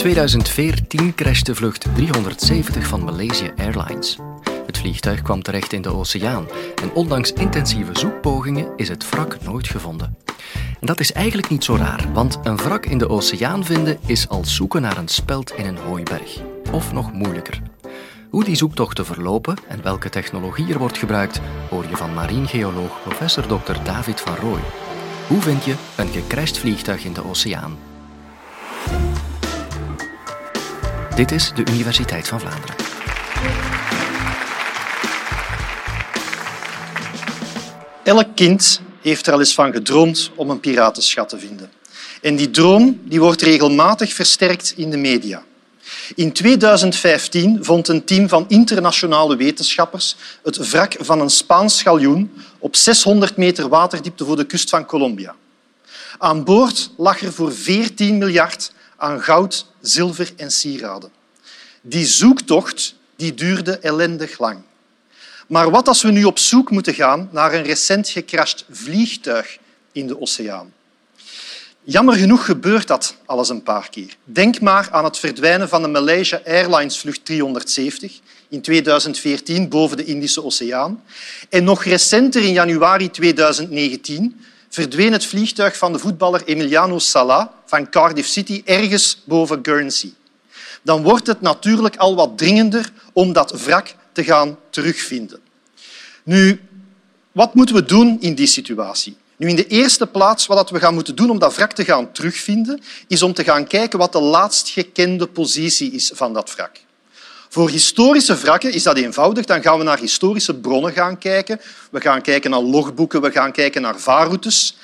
2014 crashte vlucht 370 van Malaysia Airlines. Het vliegtuig kwam terecht in de oceaan en ondanks intensieve zoekpogingen is het wrak nooit gevonden. En dat is eigenlijk niet zo raar, want een wrak in de oceaan vinden is als zoeken naar een speld in een hooiberg. Of nog moeilijker. Hoe die zoektochten verlopen en welke technologie er wordt gebruikt, hoor je van marinegeoloog professor Dr. David van Rooij. Hoe vind je een gecrashed vliegtuig in de oceaan? Dit is de Universiteit van Vlaanderen. Elk kind heeft er al eens van gedroomd om een piratenschat te vinden. En die droom die wordt regelmatig versterkt in de media. In 2015 vond een team van internationale wetenschappers het wrak van een Spaans schaljoen op 600 meter waterdiepte voor de kust van Colombia. Aan boord lag er voor 14 miljard aan goud, zilver en sieraden. Die zoektocht die duurde ellendig lang. Maar wat als we nu op zoek moeten gaan naar een recent gecrashed vliegtuig in de oceaan? Jammer genoeg gebeurt dat alles een paar keer. Denk maar aan het verdwijnen van de Malaysia Airlines vlucht 370 in 2014 boven de Indische Oceaan. En nog recenter, in januari 2019, verdween het vliegtuig van de voetballer Emiliano Sala van Cardiff City ergens boven Guernsey. Dan wordt het natuurlijk al wat dringender om dat wrak te gaan terugvinden. Nu, wat moeten we doen in die situatie? Nu, in de eerste plaats, wat we gaan moeten doen om dat wrak te gaan terugvinden, is om te gaan kijken wat de laatst gekende positie is van dat wrak. Voor historische wrakken is dat eenvoudig. Dan gaan we naar historische bronnen gaan kijken. We gaan kijken naar logboeken, we gaan kijken naar vaarroutes.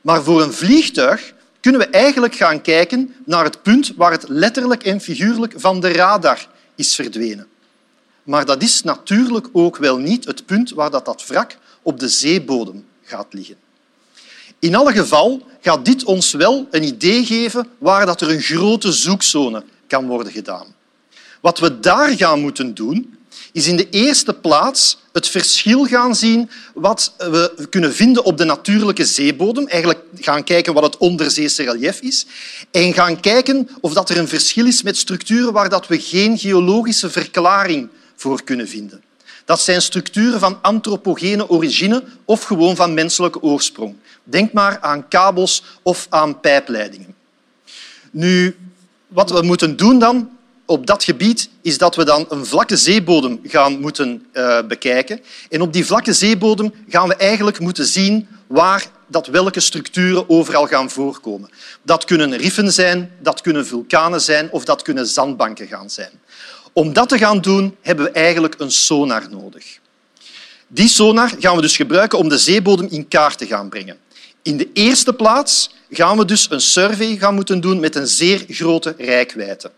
Maar voor een vliegtuig kunnen we eigenlijk gaan kijken naar het punt waar het letterlijk en figuurlijk van de radar is verdwenen. Maar dat is natuurlijk ook wel niet het punt waar dat, dat wrak op de zeebodem gaat liggen. In alle geval gaat dit ons wel een idee geven waar dat er een grote zoekzone kan worden gedaan. Wat we daar gaan moeten doen, is in de eerste plaats het verschil gaan zien wat we kunnen vinden op de natuurlijke zeebodem. Eigenlijk gaan kijken wat het onderzeese relief is. En gaan kijken of dat er een verschil is met structuren waar dat we geen geologische verklaring voor kunnen vinden. Dat zijn structuren van antropogene origine of gewoon van menselijke oorsprong. Denk maar aan kabels of aan pijpleidingen. Nu, wat we moeten doen dan op dat gebied is dat we dan een vlakke zeebodem gaan moeten uh, bekijken. En op die vlakke zeebodem gaan we eigenlijk moeten zien waar dat welke structuren overal gaan voorkomen. Dat kunnen riffen zijn, dat kunnen vulkanen zijn of dat kunnen zandbanken gaan zijn. Om dat te gaan doen, hebben we eigenlijk een sonar nodig. Die sonar gaan we dus gebruiken om de zeebodem in kaart te gaan brengen. In de eerste plaats gaan we dus een survey gaan moeten doen met een zeer grote rijkwijde.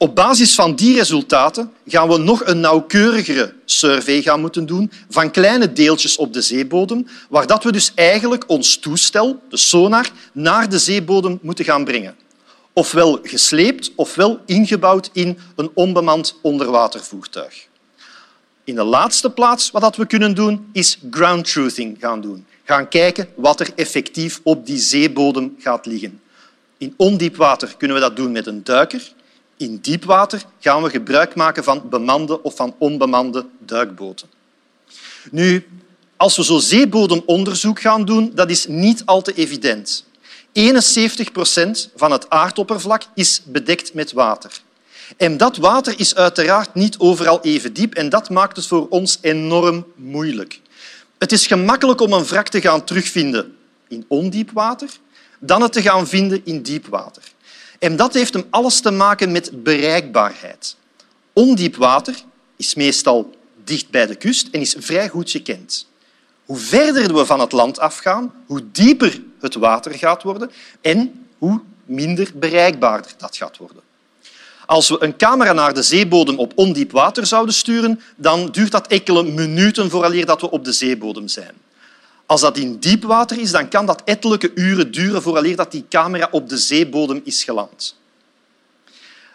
Op basis van die resultaten gaan we nog een nauwkeurigere survey gaan moeten doen van kleine deeltjes op de zeebodem, waar dat we dus eigenlijk ons toestel, de sonar, naar de zeebodem moeten gaan brengen. Ofwel gesleept, ofwel ingebouwd in een onbemand onderwatervoertuig. In de laatste plaats wat we kunnen doen, is ground truthing gaan doen. Gaan kijken wat er effectief op die zeebodem gaat liggen. In ondiep water kunnen we dat doen met een duiker. In diepwater gaan we gebruik maken van bemande of van onbemande duikboten. Nu, als we zo zeebodemonderzoek gaan doen, dat is niet al te evident. 71 procent van het aardoppervlak is bedekt met water. En dat water is uiteraard niet overal even diep en dat maakt het voor ons enorm moeilijk. Het is gemakkelijk om een wrak te gaan terugvinden in ondiep water dan het te gaan vinden in diep water. En dat heeft hem alles te maken met bereikbaarheid. Ondiep water is meestal dicht bij de kust en is vrij goed gekend. Hoe verder we van het land afgaan, hoe dieper het water gaat worden en hoe minder bereikbaarder dat gaat worden. Als we een camera naar de zeebodem op ondiep water zouden sturen, dan duurt dat enkele minuten vooraleer dat we op de zeebodem zijn. Als dat in diep water is, dan kan dat ettelijke uren duren vooraleer dat die camera op de zeebodem is geland.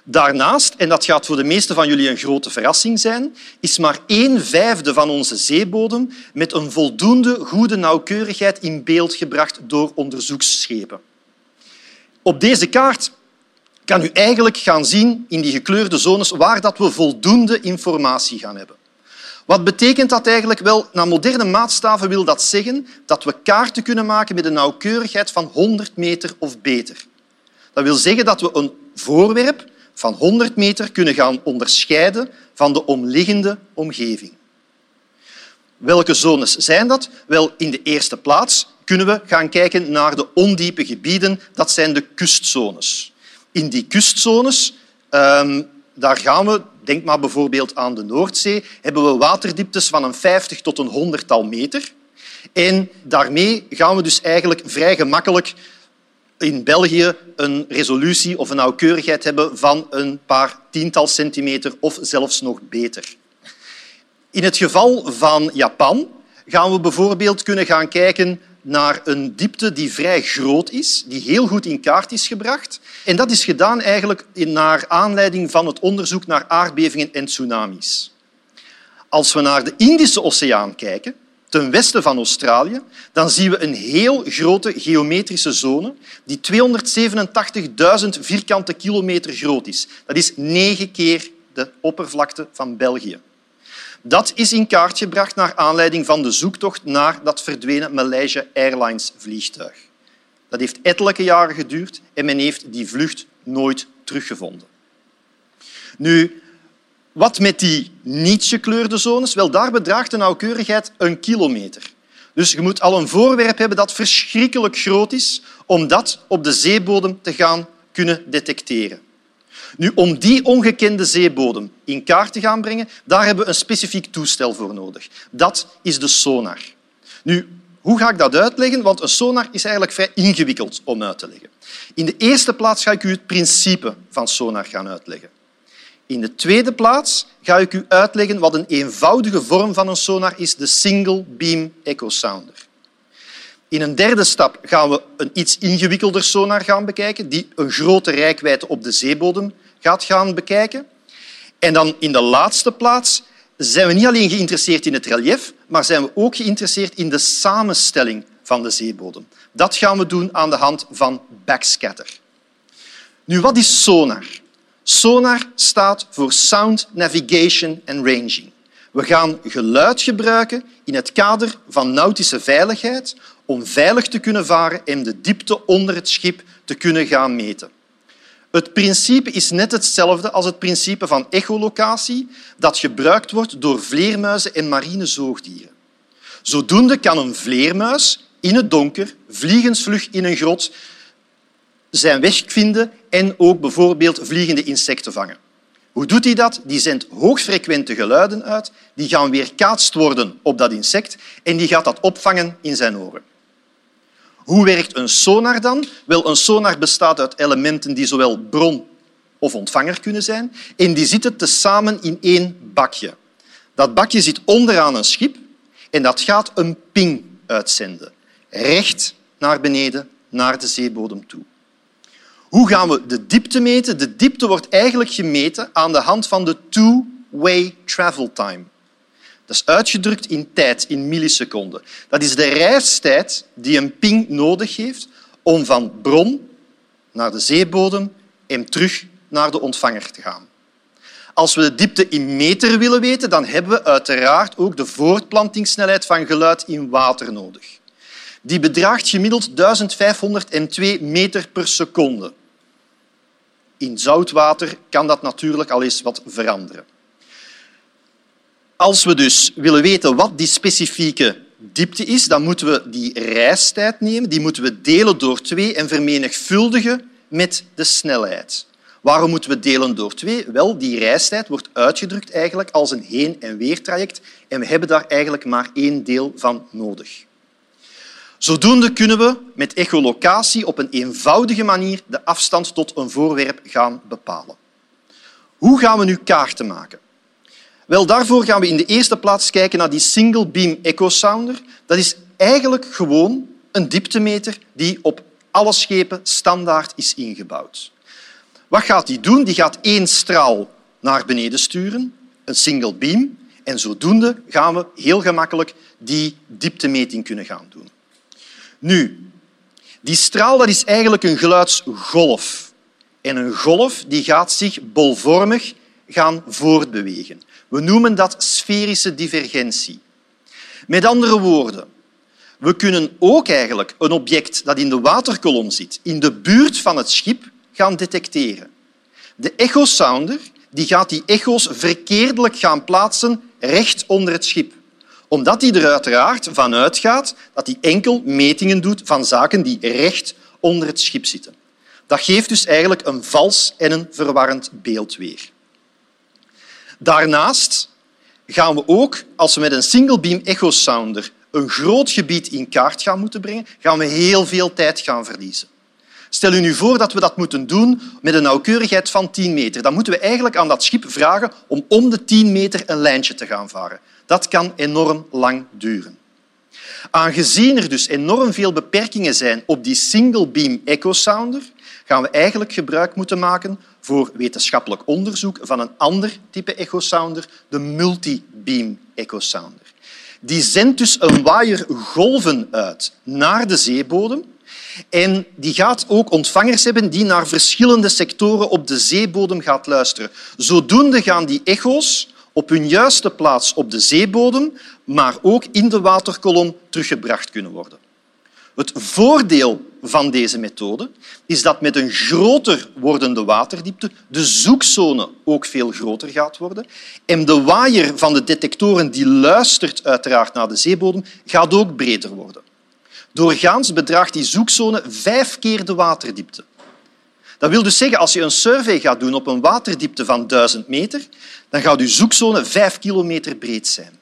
Daarnaast, en dat gaat voor de meesten van jullie een grote verrassing zijn, is maar een vijfde van onze zeebodem met een voldoende goede nauwkeurigheid in beeld gebracht door onderzoeksschepen. Op deze kaart kan u eigenlijk gaan zien in die gekleurde zones waar dat we voldoende informatie gaan hebben. Wat betekent dat eigenlijk? Wel, naar moderne maatstaven wil dat zeggen dat we kaarten kunnen maken met een nauwkeurigheid van 100 meter of beter. Dat wil zeggen dat we een voorwerp van 100 meter kunnen gaan onderscheiden van de omliggende omgeving. Welke zones zijn dat? Wel, in de eerste plaats kunnen we gaan kijken naar de ondiepe gebieden. Dat zijn de kustzones. In die kustzones ehm, daar gaan we, denk maar bijvoorbeeld aan de Noordzee, hebben we waterdieptes van een 50 tot een honderdtal meter. En daarmee gaan we dus eigenlijk vrij gemakkelijk in België een resolutie of een nauwkeurigheid hebben van een paar tiental centimeter of zelfs nog beter. In het geval van Japan gaan we bijvoorbeeld kunnen gaan kijken naar een diepte die vrij groot is, die heel goed in kaart is gebracht. En dat is gedaan eigenlijk naar aanleiding van het onderzoek naar aardbevingen en tsunamis. Als we naar de Indische Oceaan kijken, ten westen van Australië, dan zien we een heel grote geometrische zone die 287.000 vierkante kilometer groot is. Dat is negen keer de oppervlakte van België. Dat is in kaart gebracht naar aanleiding van de zoektocht naar dat verdwenen Malaysia Airlines vliegtuig. Dat heeft ettelijke jaren geduurd en men heeft die vlucht nooit teruggevonden. Nu, wat met die niet gekleurde zones? Wel, daar bedraagt de nauwkeurigheid een kilometer. Dus je moet al een voorwerp hebben dat verschrikkelijk groot is om dat op de zeebodem te gaan kunnen detecteren. Nu, om die ongekende zeebodem in kaart te gaan brengen, daar hebben we een specifiek toestel voor nodig. Dat is de sonar. Nu, hoe ga ik dat uitleggen? Want een sonar is eigenlijk vrij ingewikkeld om uit te leggen. In de eerste plaats ga ik u het principe van sonar gaan uitleggen. In de tweede plaats ga ik u uitleggen wat een eenvoudige vorm van een sonar is, de single beam echo sounder. In een derde stap gaan we een iets ingewikkelder sonar gaan bekijken, die een grote rijkwijde op de zeebodem gaat gaan bekijken. En dan in de laatste plaats zijn we niet alleen geïnteresseerd in het relief, maar zijn we ook geïnteresseerd in de samenstelling van de zeebodem. Dat gaan we doen aan de hand van backscatter. Nu, wat is sonar? Sonar staat voor Sound Navigation and Ranging. We gaan geluid gebruiken in het kader van nautische veiligheid om veilig te kunnen varen en de diepte onder het schip te kunnen gaan meten. Het principe is net hetzelfde als het principe van echolocatie dat gebruikt wordt door vleermuizen en marine zoogdieren. Zodoende kan een vleermuis in het donker, vliegensvlug in een grot, zijn weg vinden en ook bijvoorbeeld vliegende insecten vangen. Hoe doet hij dat? Die zendt hoogfrequente geluiden uit, die gaan weerkaatst worden op dat insect en die gaat dat opvangen in zijn oren. Hoe werkt een sonar dan? Wel, een sonar bestaat uit elementen die zowel bron of ontvanger kunnen zijn en die zitten tezamen in één bakje. Dat bakje zit onderaan een schip en dat gaat een ping uitzenden, recht naar beneden, naar de zeebodem toe. Hoe gaan we de diepte meten? De diepte wordt eigenlijk gemeten aan de hand van de two-way travel time. Dat is uitgedrukt in tijd, in milliseconden. Dat is de reistijd die een ping nodig heeft om van bron naar de zeebodem en terug naar de ontvanger te gaan. Als we de diepte in meter willen weten, dan hebben we uiteraard ook de voortplantingssnelheid van geluid in water nodig. Die bedraagt gemiddeld 1502 meter per seconde. In zoutwater kan dat natuurlijk al eens wat veranderen. Als we dus willen weten wat die specifieke diepte is, dan moeten we die reistijd nemen, die moeten we delen door twee en vermenigvuldigen met de snelheid. Waarom moeten we delen door twee? Wel, die reistijd wordt uitgedrukt eigenlijk als een heen- en weertraject en we hebben daar eigenlijk maar één deel van nodig. Zodoende kunnen we met echolocatie op een eenvoudige manier de afstand tot een voorwerp gaan bepalen. Hoe gaan we nu kaarten maken? Wel, daarvoor gaan we in de eerste plaats kijken naar die single beam echo sounder. Dat is eigenlijk gewoon een dieptemeter die op alle schepen standaard is ingebouwd. Wat gaat die doen? Die gaat één straal naar beneden sturen, een single beam, en zodoende gaan we heel gemakkelijk die dieptemeting kunnen gaan doen. Nu, die straal dat is eigenlijk een geluidsgolf. En een golf die gaat zich bolvormig gaan voortbewegen. We noemen dat sferische divergentie. Met andere woorden, we kunnen ook eigenlijk een object dat in de waterkolom zit, in de buurt van het schip, gaan detecteren. De echosounder die gaat die echo's verkeerdelijk gaan plaatsen recht onder het schip omdat hij er uiteraard van uitgaat dat hij enkel metingen doet van zaken die recht onder het schip zitten. Dat geeft dus eigenlijk een vals en een verwarrend beeld weer. Daarnaast gaan we ook, als we met een single beam echo sounder een groot gebied in kaart gaan moeten brengen, gaan we heel veel tijd gaan verliezen. Stel u nu voor dat we dat moeten doen met een nauwkeurigheid van 10 meter. Dan moeten we eigenlijk aan dat schip vragen om om de 10 meter een lijntje te gaan varen. Dat kan enorm lang duren. Aangezien er dus enorm veel beperkingen zijn op die single beam echo sounder, gaan we eigenlijk gebruik moeten maken voor wetenschappelijk onderzoek van een ander type echo sounder, de multi-beam echo sounder. Die zendt dus een waaier golven uit naar de zeebodem en die gaat ook ontvangers hebben die naar verschillende sectoren op de zeebodem gaat luisteren. Zodoende gaan die echo's op hun juiste plaats op de zeebodem, maar ook in de waterkolom teruggebracht kunnen worden. Het voordeel van deze methode is dat met een groter wordende waterdiepte de zoekzone ook veel groter gaat worden en de waaier van de detectoren die luistert uiteraard naar de zeebodem gaat ook breder worden. Doorgaans bedraagt die zoekzone vijf keer de waterdiepte. Dat wil dus zeggen, als je een survey gaat doen op een waterdiepte van 1000 meter, dan gaat je zoekzone vijf kilometer breed zijn.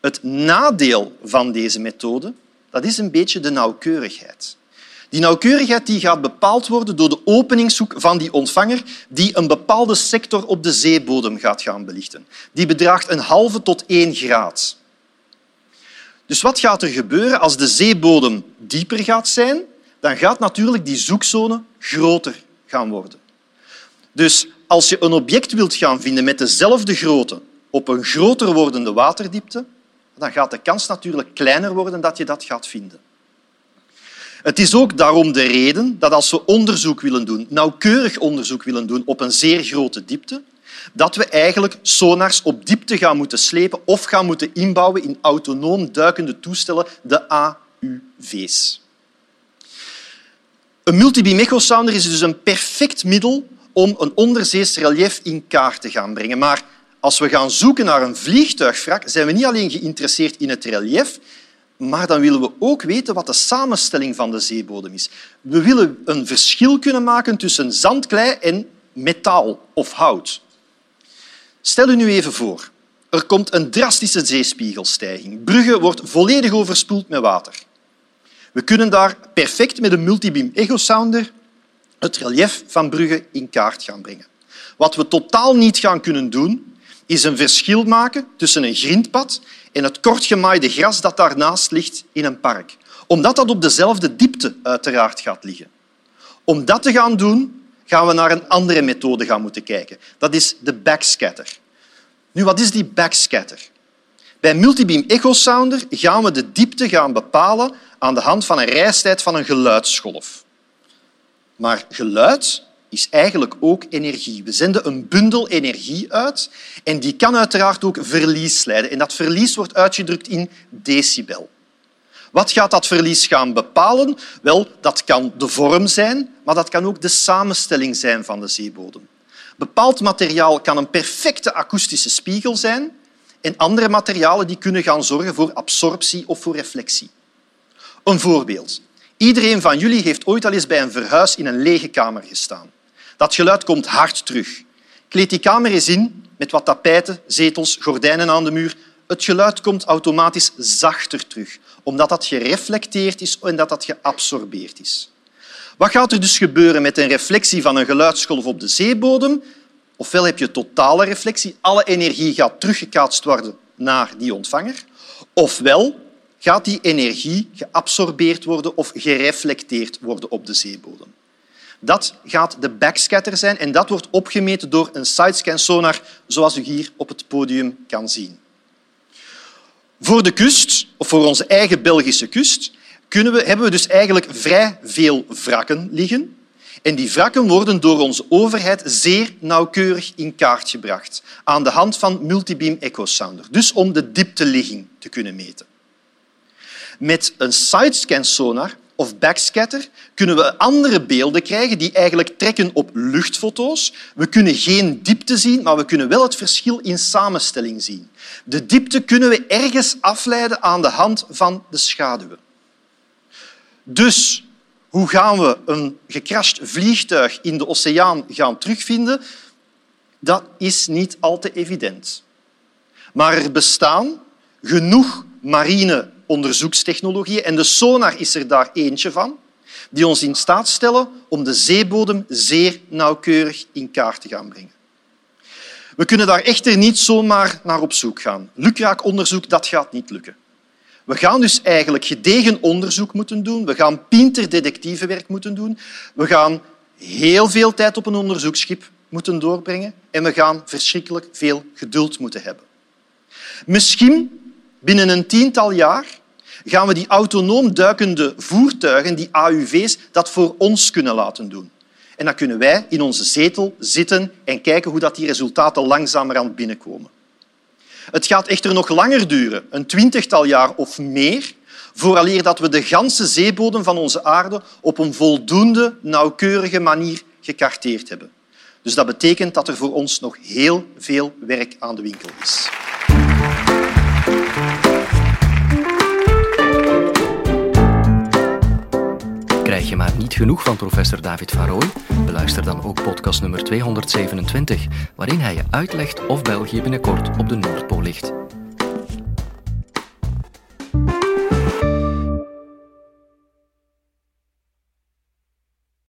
Het nadeel van deze methode dat is een beetje de nauwkeurigheid. Die nauwkeurigheid die gaat bepaald worden door de openingshoek van die ontvanger die een bepaalde sector op de zeebodem gaat gaan belichten. Die bedraagt een halve tot één graad. Dus wat gaat er gebeuren als de zeebodem dieper gaat zijn? Dan gaat natuurlijk die zoekzone groter gaan worden. Dus als je een object wilt gaan vinden met dezelfde grootte op een groter wordende waterdiepte, dan gaat de kans natuurlijk kleiner worden dat je dat gaat vinden. Het is ook daarom de reden dat als we onderzoek willen doen, nauwkeurig onderzoek willen doen op een zeer grote diepte, dat we eigenlijk sonars op diepte gaan moeten slepen of gaan moeten inbouwen in autonoom duikende toestellen, de AUV's. Een multibeam echosounder is dus een perfect middel om een onderzees relief in kaart te gaan brengen. Maar als we gaan zoeken naar een vliegtuigwrak, zijn we niet alleen geïnteresseerd in het relief, maar dan willen we ook weten wat de samenstelling van de zeebodem is. We willen een verschil kunnen maken tussen zandklei en metaal of hout. Stel u nu even voor, er komt een drastische zeespiegelstijging. Brugge wordt volledig overspoeld met water. We kunnen daar perfect met een multibeam echosounder het relief van Brugge in kaart gaan brengen. Wat we totaal niet gaan kunnen doen, is een verschil maken tussen een grindpad en het kortgemaaide gras dat daarnaast ligt in een park. Omdat dat op dezelfde diepte uiteraard gaat liggen. Om dat te gaan doen, gaan we naar een andere methode gaan moeten kijken. Dat is de backscatter. Nu, wat is die backscatter? Bij multibeam echosounder gaan we de diepte gaan bepalen aan de hand van een reistijd van een geluidsgolf. Maar geluid is eigenlijk ook energie. We zenden een bundel energie uit en die kan uiteraard ook verlies leiden. En dat verlies wordt uitgedrukt in decibel. Wat gaat dat verlies gaan bepalen? Wel, dat kan de vorm zijn, maar dat kan ook de samenstelling zijn van de zeebodem. Bepaald materiaal kan een perfecte akoestische spiegel zijn en andere materialen die kunnen gaan zorgen voor absorptie of voor reflectie. Een voorbeeld. Iedereen van jullie heeft ooit al eens bij een verhuis in een lege kamer gestaan. Dat geluid komt hard terug. Kleed die kamer eens in met wat tapijten, zetels, gordijnen aan de muur. Het geluid komt automatisch zachter terug, omdat dat gereflecteerd is en dat dat geabsorbeerd is. Wat gaat er dus gebeuren met een reflectie van een geluidsgolf op de zeebodem? Ofwel heb je totale reflectie, alle energie gaat teruggekaatst worden naar die ontvanger, ofwel gaat die energie geabsorbeerd worden of gereflecteerd worden op de zeebodem. Dat gaat de backscatter zijn en dat wordt opgemeten door een sidescan sonar, zoals u hier op het podium kan zien. Voor de kust, of voor onze eigen Belgische kust, kunnen we, hebben we dus eigenlijk vrij veel wrakken liggen. En die wrakken worden door onze overheid zeer nauwkeurig in kaart gebracht aan de hand van multibeam echo sounder, dus om de diepteligging te kunnen meten. Met een sidescan sonar of backscatter kunnen we andere beelden krijgen die eigenlijk trekken op luchtfoto's. We kunnen geen diepte zien, maar we kunnen wel het verschil in samenstelling zien. De diepte kunnen we ergens afleiden aan de hand van de schaduwen. Dus hoe gaan we een gecrashed vliegtuig in de oceaan gaan terugvinden? Dat is niet al te evident. Maar er bestaan genoeg marine onderzoekstechnologieën en de sonar is er daar eentje van, die ons in staat stellen om de zeebodem zeer nauwkeurig in kaart te gaan brengen. We kunnen daar echter niet zomaar naar op zoek gaan. Lukraak onderzoek dat gaat niet lukken. We gaan dus eigenlijk gedegen onderzoek moeten doen. We gaan pinter detectivewerk moeten doen. We gaan heel veel tijd op een onderzoeksschip moeten doorbrengen en we gaan verschrikkelijk veel geduld moeten hebben. Misschien binnen een tiental jaar gaan we die autonoom duikende voertuigen, die AUV's, dat voor ons kunnen laten doen. En dan kunnen wij in onze zetel zitten en kijken hoe dat die resultaten langzamerhand binnenkomen. Het gaat echter nog langer duren, een twintigtal jaar of meer, vooraleer dat we de ganse zeebodem van onze aarde op een voldoende nauwkeurige manier gekarteerd hebben. Dus dat betekent dat er voor ons nog heel veel werk aan de winkel is. Krijg je maar niet genoeg van professor David Van Rooij? Beluister dan ook podcast nummer 227, waarin hij je uitlegt of België binnenkort op de Noordpool ligt.